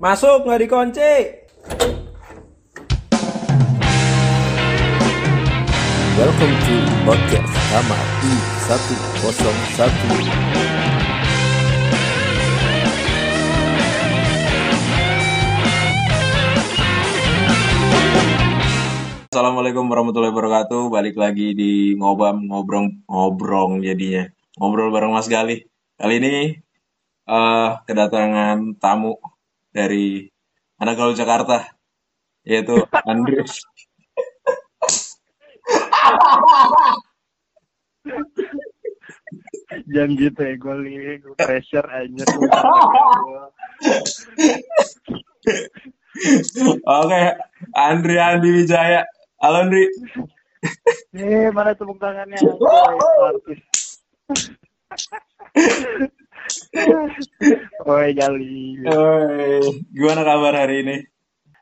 Masuk nggak dikunci. Welcome to podcast kamar I101 Assalamualaikum warahmatullahi wabarakatuh. Balik lagi di ngobam ngobrol ngobrol jadinya. Ngobrol bareng Mas Gali. Kali ini eh kedatangan tamu dari anak gaul Jakarta yaitu Andres. Jangan gitu ya, gue liat gue pressure aja. Oke, Andri Andi Wijaya. Halo Andri. Eh, mana tepuk tangannya? Artis. Oi, Gali. Oi, gimana kabar hari ini?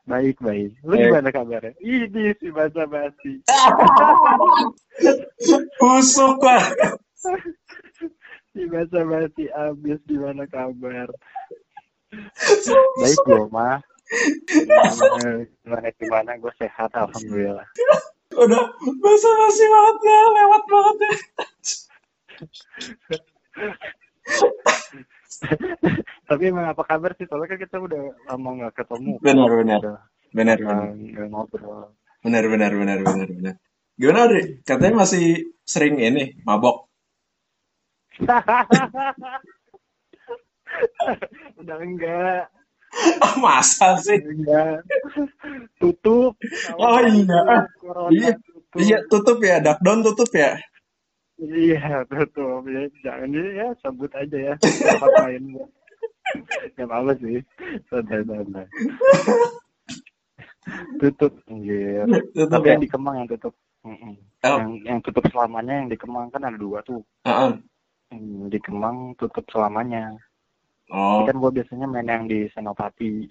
Baik, baik. Lu Eh. gimana kabarnya? Ini si basa basi. Busuk lah. Si basa basi abis gimana kabar? Baik gue mah. Gimana gimana, gimana? gue sehat alhamdulillah. Udah basa-basi banget ya, lewat banget Tapi emang apa kabar sih? Soalnya kan kita udah lama nggak ketemu. Benar, benar. Benar, benar. ngobrol. Benar, benar, benar, benar, benar. Gimana, Andri? Katanya masih sering ini, mabok. udah enggak, Masa sih? enggak. Tutup. Oh, iya. Corona Iya. tutup. Iya, tutup ya. Down tutup ya. Iya, tutup. Ya, jangan ya sebut aja ya. Tempat lain. Gak apa-apa sih. Santai-santai. tutup. Anjir. Tutup Tapi ya. yang di Kemang yang tutup. Oh. Yang, yang tutup selamanya yang di Kemang kan ada dua tuh. Heeh. Yang di Kemang tutup selamanya. Oh, Kan gue biasanya main yang di Senopati.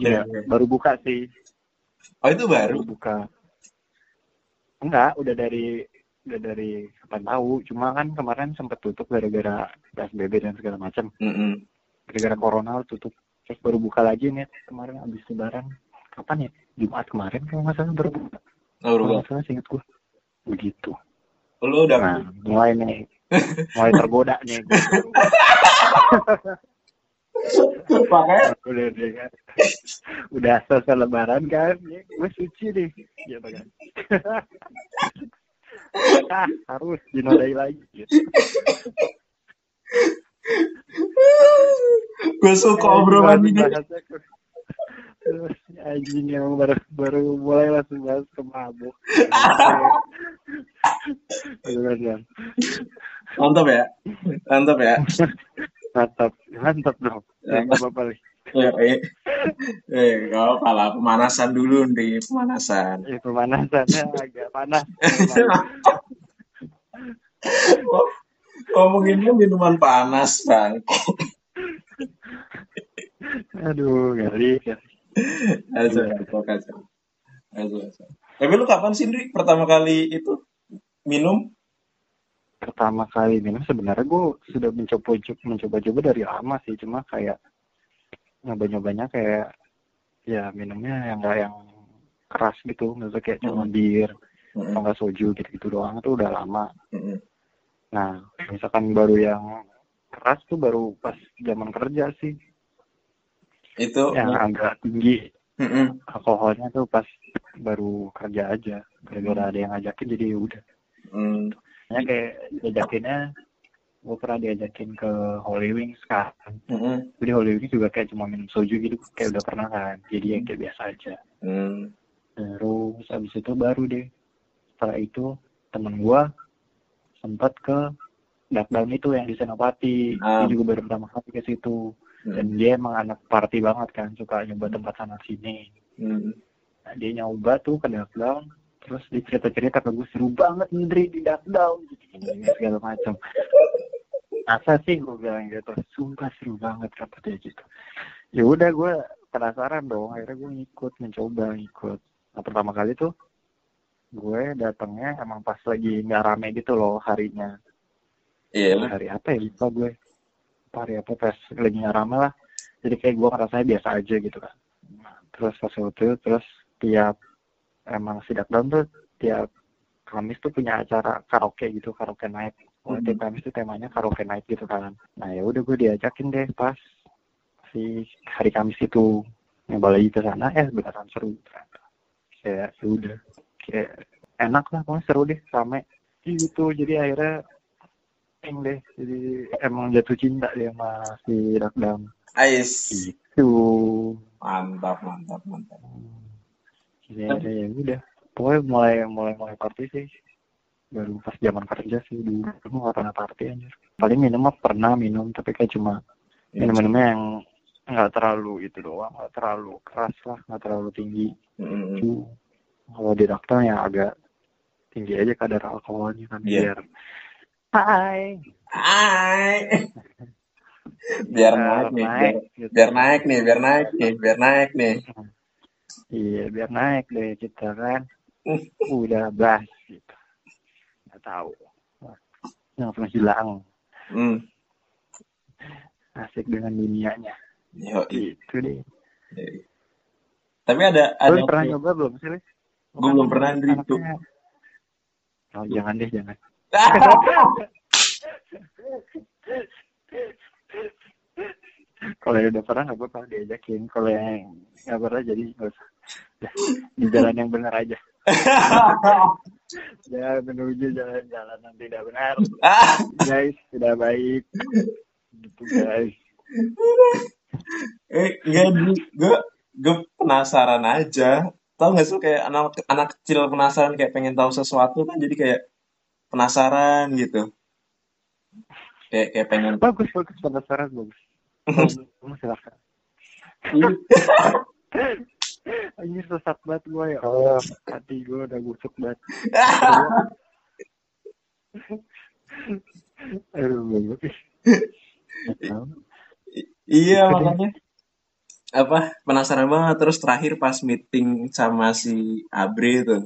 Juga ya. baru buka sih. Oh, itu baru. baru buka enggak udah dari udah dari kapan tahu cuma kan kemarin sempat tutup gara-gara psbb dan segala macam Mm-mm. Gara-gara corona tutup. Terus baru buka lagi nih kemarin habis lebaran. Kapan ya? Jumat kemarin kalau nggak salah baru buka. Oh, kalau nggak salah seingat gua. Begitu. Lu udah nah mulai nih. Mulai tergoda nih. Pakai udah deh kan. Udah selesai lebaran kan? Ya, gue suci nih gitu kan? Ah, harus dinodai lagi gitu. Gue suka Eh, obrolan ini. anjing yang baru baru mulai langsung bahas ke mabuk? Mantap ya. Mantap ya. mantap mantap dong nggak apa-apa nih Eh, eh, eh, gak apa lah. Pemanasan dulu nih, pemanasan. ya, pemanasannya agak panas Oh, Ngomonginnya minuman panas, Bang. aduh gali. Kacau, kacau, kacau. Kacau, kacau. Tapi lu kapan sih, Ndri, pertama kali itu minum? pertama kali minum sebenarnya gue sudah mencoba mencoba coba dari lama sih cuma kayak nyoba nyobanya kayak ya minumnya yang enggak yang keras gitu misalnya kayak cuma Hmm. bir atau enggak soju gitu gitu doang tuh udah lama mm-mm. Nah misalkan baru yang keras tuh baru pas zaman kerja sih. Itu, yang agak tinggi mm-mm. alkoholnya tuh pas baru kerja aja. Gara-gara ada yang ngajakin jadi ya udah. Mm, ya kayak diajakinnya gue pernah diajakin ke Holy Wings kan. Mm-mm, jadi Holy Wings juga kayak cuma minum soju gitu kayak udah pernah kan. Jadi ya kayak biasa aja. Mm. terus abis itu baru deh. Setelah itu temen gua sempat ke Darkdown itu yang di Senopati. Ah. dia juga baru pertama kali ke situ. Dan dia emang anak party banget kan suka nyoba tempat sana sini. Mm. nah, dia nyoba tuh ke Darkdown terus dia cerita-cerita ke gue seru banget Indri di Darkdown gitu segala macam. Masa sih gue bilang gitu sumpah seru banget kata dia gitu. Ya udah gue penasaran dong akhirnya gue ngikut mencoba ngikut. Nah pertama kali tuh gue datangnya emang pas lagi nggak rame gitu loh harinya. Iya lah. hari apa ya? Lupa gue. Apa hari apa pas lagi nggak rame lah. Jadi kayak gue ngerasanya biasa aja gitu kan. Nah, terus pas waktu itu terus tiap emang sidak down tuh tiap Kamis tuh punya acara karaoke gitu karaoke night. Oh, Hmm. tiap Kamis tuh temanya karaoke night gitu kan. Nah ya udah gue diajakin deh pas si hari Kamis itu. Nyoba lagi ke sana eh beneran seru ternyata. Kayak ya udah kayak enak lah pokoknya seru deh rame. Gitu jadi akhirnya ping deh. Jadi emang jatuh cinta dia sama si Rakdam Ais. gitu. Mantap, mantap, mantap. jadi akhirnya ya udah. Pokoknya mulai mulai mulai party sih. Baru pas zaman kerja sih dulu. Dulu nggak pernah party anjir. Paling minum mah pernah minum tapi kayak cuma minum-minumnya yang nggak terlalu itu doang nggak terlalu keras lah nggak terlalu tinggi. Mm-mm. itu kalau di dokter ya agak tinggi aja kadar alkoholnya kan Iya. biar hai. Hai. Biar naik nih, biar, gitu. biar naik nih, biar naik nih, biar naik nih. iya biar naik deh kita kan. Udah bas gitu. Nggak tahu. Langsung hilang. Hmm. asik dengan dunianya. Yo, gitu deh. Tapi ada ada Lu pernah nyoba belum sih Gua belum pernah, tuh. Anaknya- oh jangan deh jangan. Kalau yang udah pernah nggak apa-apa diajakin. Kalau yang nggak pernah jadi nggak usah. Di jalan yang benar aja. Jangan menuju jalan-jalan yang tidak benar. Guys tidak baik. Gitu guys. Eh, enggak gue gue penasaran aja. Tahu nggak sih kayak anak anak kecil penasaran kayak pengen tahu sesuatu kan jadi kayak penasaran gitu. Kayak kayak pengen bagus bagus penasaran bagus. Kamu silakan. Anjir sesat banget gue ya. Allah hati gue udah busuk banget. Aduh bagus. Iya makanya apa penasaran banget terus terakhir pas meeting sama si Abre itu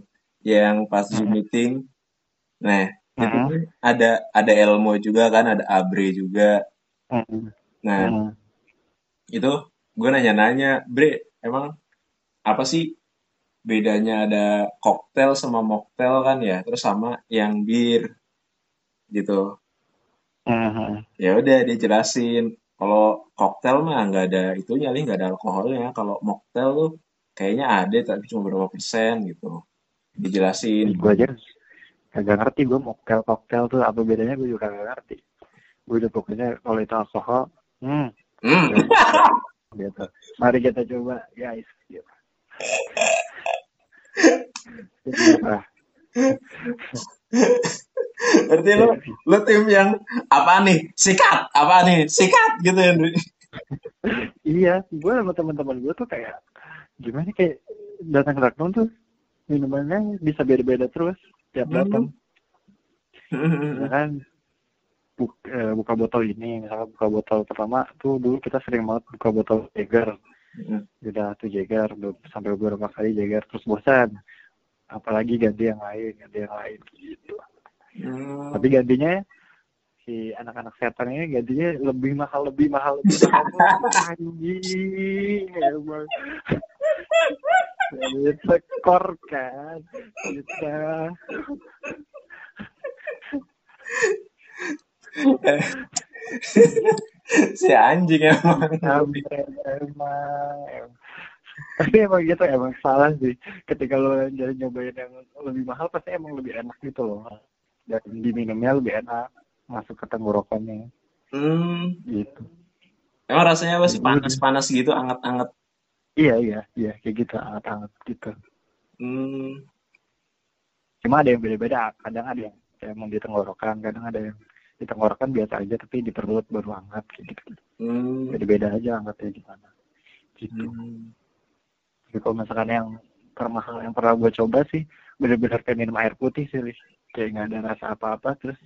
yang pas Zoom Mhm. meeting nah itu Mhm. kan ada ada Elmo juga kan ada Abre juga Mhm. nah Mhm. itu gue nanya-nanya Bre emang apa sih bedanya ada koktail sama mocktail kan ya terus sama yang bir gitu Mhm. ya udah dia jelasin kalau koktail mah nggak ada itunya nih nggak ada alkoholnya. Kalau mocktail tuh kayaknya ada tapi cuma berapa persen gitu. Dijelasin. Gue aja kagak ngerti gue mocktail koktail tuh apa bedanya gue juga kagak ngerti. Gue udah pokoknya kalau itu alkohol hmm. Hmm. gitu. Mari kita coba guys. Gitu. Berarti lo lo tim yang apa nih sikat apa nih sikat gitu ya iya gue sama teman-teman gue tuh kayak gimana kayak datang ke Raknon tuh minumannya bisa beda-beda terus tiap Hmm. datang. Misalkan bu- eh, buka botol ini misalkan buka botol pertama tuh dulu kita sering banget buka botol Jager Hmm. udah tuh Jager sampai beberapa kali Jager terus bosan apalagi ganti yang lain ganti yang lain gitu. Hmm. tapi gantinya si anak-anak setan ini gantinya lebih mahal lebih mahal lebih mahal. Anjing emang jadi skor kan kita si anjing emang. Emang em- tapi emang gitu emang salah sih. Ketika lo jadi nyobain yang lebih mahal pasti emang lebih enak gitu loh. Dan diminumnya lebih enak masuk ke tenggorokannya. Hmm. gitu. Emang rasanya apa sih? Panas-panas gitu anget-anget iya iya iya. Kayak gitu hangat-hangat gitu. Hmm. cuma ada yang beda-beda. Kadang ada yang emang di tenggorokan kadang ada yang di tenggorokan biasa aja tapi di perut baru hangat gitu. Hmm. beda-beda aja hangatnya gimana. Gitu. Hmm. Tapi kalau misalkan yang termahal yang pernah gue coba sih bener-bener kayak minum air putih sih Lis. kayak nggak ada rasa apa-apa terus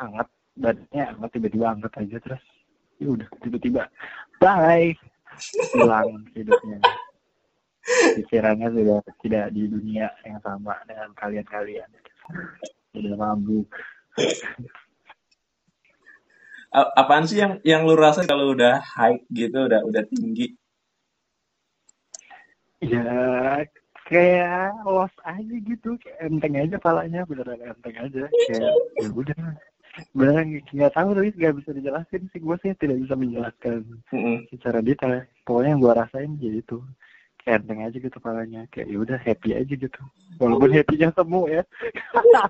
hangat badannya hangat tiba-tiba hangat aja terus ya udah tiba-tiba bye hilang hidupnya pikirannya sudah tidak di dunia yang sama dengan kalian-kalian sudah mabuk apaan sih yang yang lu rasa kalau udah high gitu, udah udah tinggi? Ya kayak los aja gitu, kayak enteng aja palanya, beneran enteng aja. Kayak ya udah, beneran nggak tahu tapi nggak bisa dijelasin sih. Gue sih tidak bisa menjelaskan Mm-mm. secara detail. Pokoknya yang gue rasain ya itu kayak enteng aja gitu palanya. Kayak ya udah happy aja gitu. Walaupun happy-nya semu ya.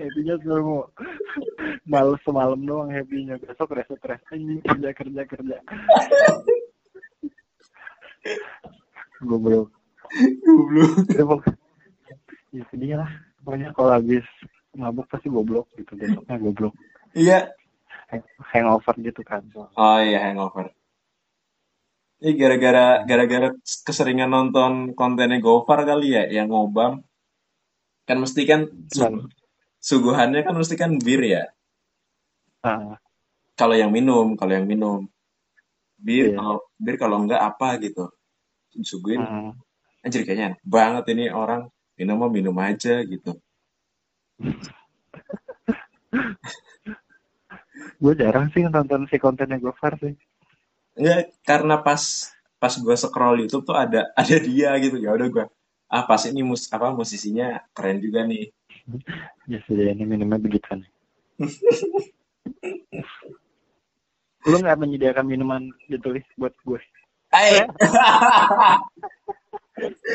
happy-nya semu. Malu semalam doang happy-nya. Besok stres anjing kerja kerja kerja. Goblok. Goblok. Ya, pok- ya sedih lah. Pokoknya kalau habis mabuk pasti goblok gitu. Besoknya goblok. Iya. Hang- Hangover gitu kan. Oh iya hangover. Ini gara-gara gara-gara keseringan nonton kontennya Gofar kali ya, yang ngobam. Kan mesti kan su- suguhannya kan mesti kan bir ya. Ah, Kalau yang minum, kalau yang minum. Bir Iya. kalau bir kalau enggak apa gitu. Disuguhin ah. anjir kayaknya enak banget ini orang minum mah minum aja gitu. gue jarang sih nonton si kontennya Gofar sih. Enggak karena pas pas gua scroll YouTube tuh ada ada dia gitu. Ya udah gua ah pas ini mus apa musisinya keren juga nih. Ya sudah ini minumnya begituan. Lu nggak menyediakan minuman ditulis buat gue? Eh,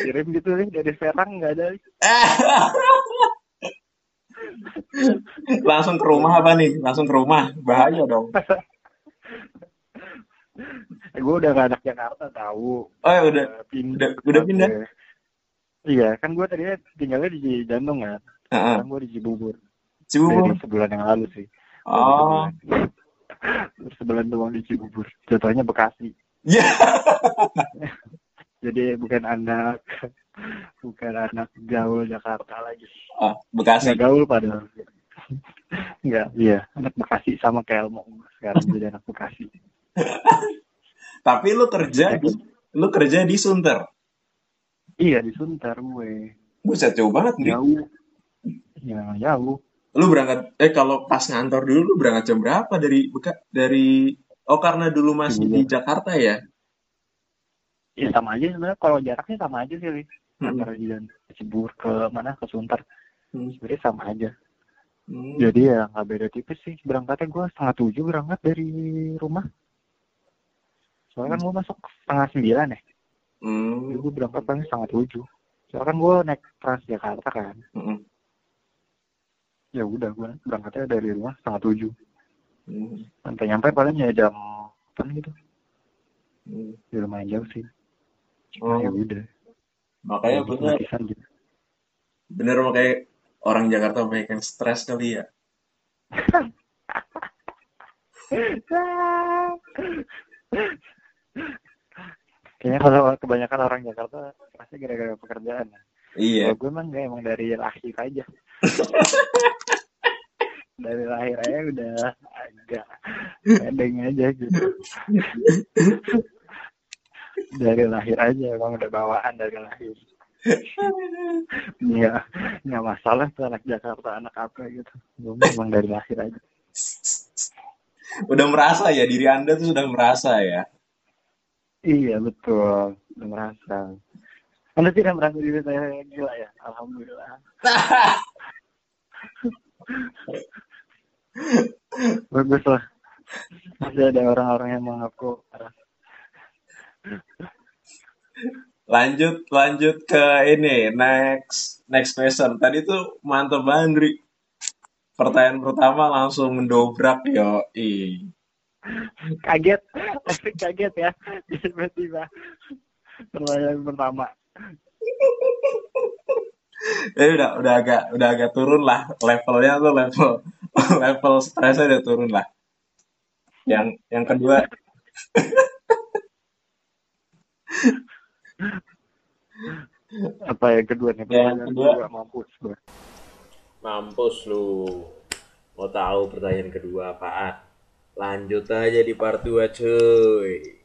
Kirim gitu nih dari Serang nggak ada. langsung ke rumah apa nih? Langsung ke rumah. Bahaya dong. Eh, gue udah gak anak Jakarta tahu. Oh ya udah pindah. udah- udah pindah? Iya, kan gue tadinya tinggalnya di Jantung kan. Heeh. Sekarang gue di Cibubur. Cibubur. Dari sebulan yang lalu sih. Oh. Sebulan doang di Cibubur. Jatuhnya Bekasi. Ya. Jadi bukan anak bukan anak gaul Jakarta lagi. Oh, Bekasi. Nggak gaul padahal. Enggak, iya. Anak Bekasi sama kayak Elmo. Sekarang jadi anak Bekasi. Tapi lu kerja di lu kerja di Sunter. Iya, di Sunter gue. Buset jauh banget nih. Jauh. Ya, jauh. Lu berangkat eh kalau pas ngantor dulu lu berangkat jam berapa dari Beka, dari Oh karena dulu masih di Jakarta ya? Ya sama aja sebenarnya kalau jaraknya sama aja sih, Li. Hmm. Antara dan Cibubur ke mana ke Sunter. Hmm. Sebenarnya sama aja. Hmm. Jadi ya nggak beda tipis sih. Berangkatnya gue setengah tujuh berangkat dari rumah. Soalnya kan gue masuk setengah sembilan ya. Hmm. Jadi gue berangkat paling setengah tujuh. Soalnya kan gue naik Transjakarta kan. Hmm. Ya udah gue berangkatnya dari rumah setengah tujuh. Hmm. Sampai nyampe paling ya jam apa gitu. Hmm. Ya lumayan jauh sih. Oh, Ya udah. makanya Ya, bener, gitu. bener makanya orang Jakarta banyak yang stres kali ya. Kayaknya kalau kebanyakan orang Jakarta pasti gara-gara pekerjaan. ya. Iya. Kalau gue emang enggak emang dari lahir aja. Dari lahir aja udah agak pendeng aja gitu. dari lahir aja emang udah bawaan dari lahir. Iya, nggak masalah tuh anak Jakarta anak apa gitu. Gue emang dari lahir aja. Udah merasa ya diri Anda tuh sudah merasa ya. Iya betul, udah merasa. Anda tidak merasa diri saya gila ya? Alhamdulillah. Bagus lah. Masih ada orang-orang yang mengaku. Lanjut lanjut ke ini next next question. Tadi tuh mantep banget. Pertanyaan pertama langsung mendobrak yo. Kaget, asik kaget ya. Tiba-tiba pertanyaan pertama. Eh udah udah agak udah agak turun lah levelnya tuh level level stresnya udah turun lah. Yang yang kedua Apa yang kedua nih? Yang Pertanyaan kedua. kedua mampus gue. Mampus lu. Mau tahu pertanyaan kedua apaan? Lanjut aja di part 2 cuy.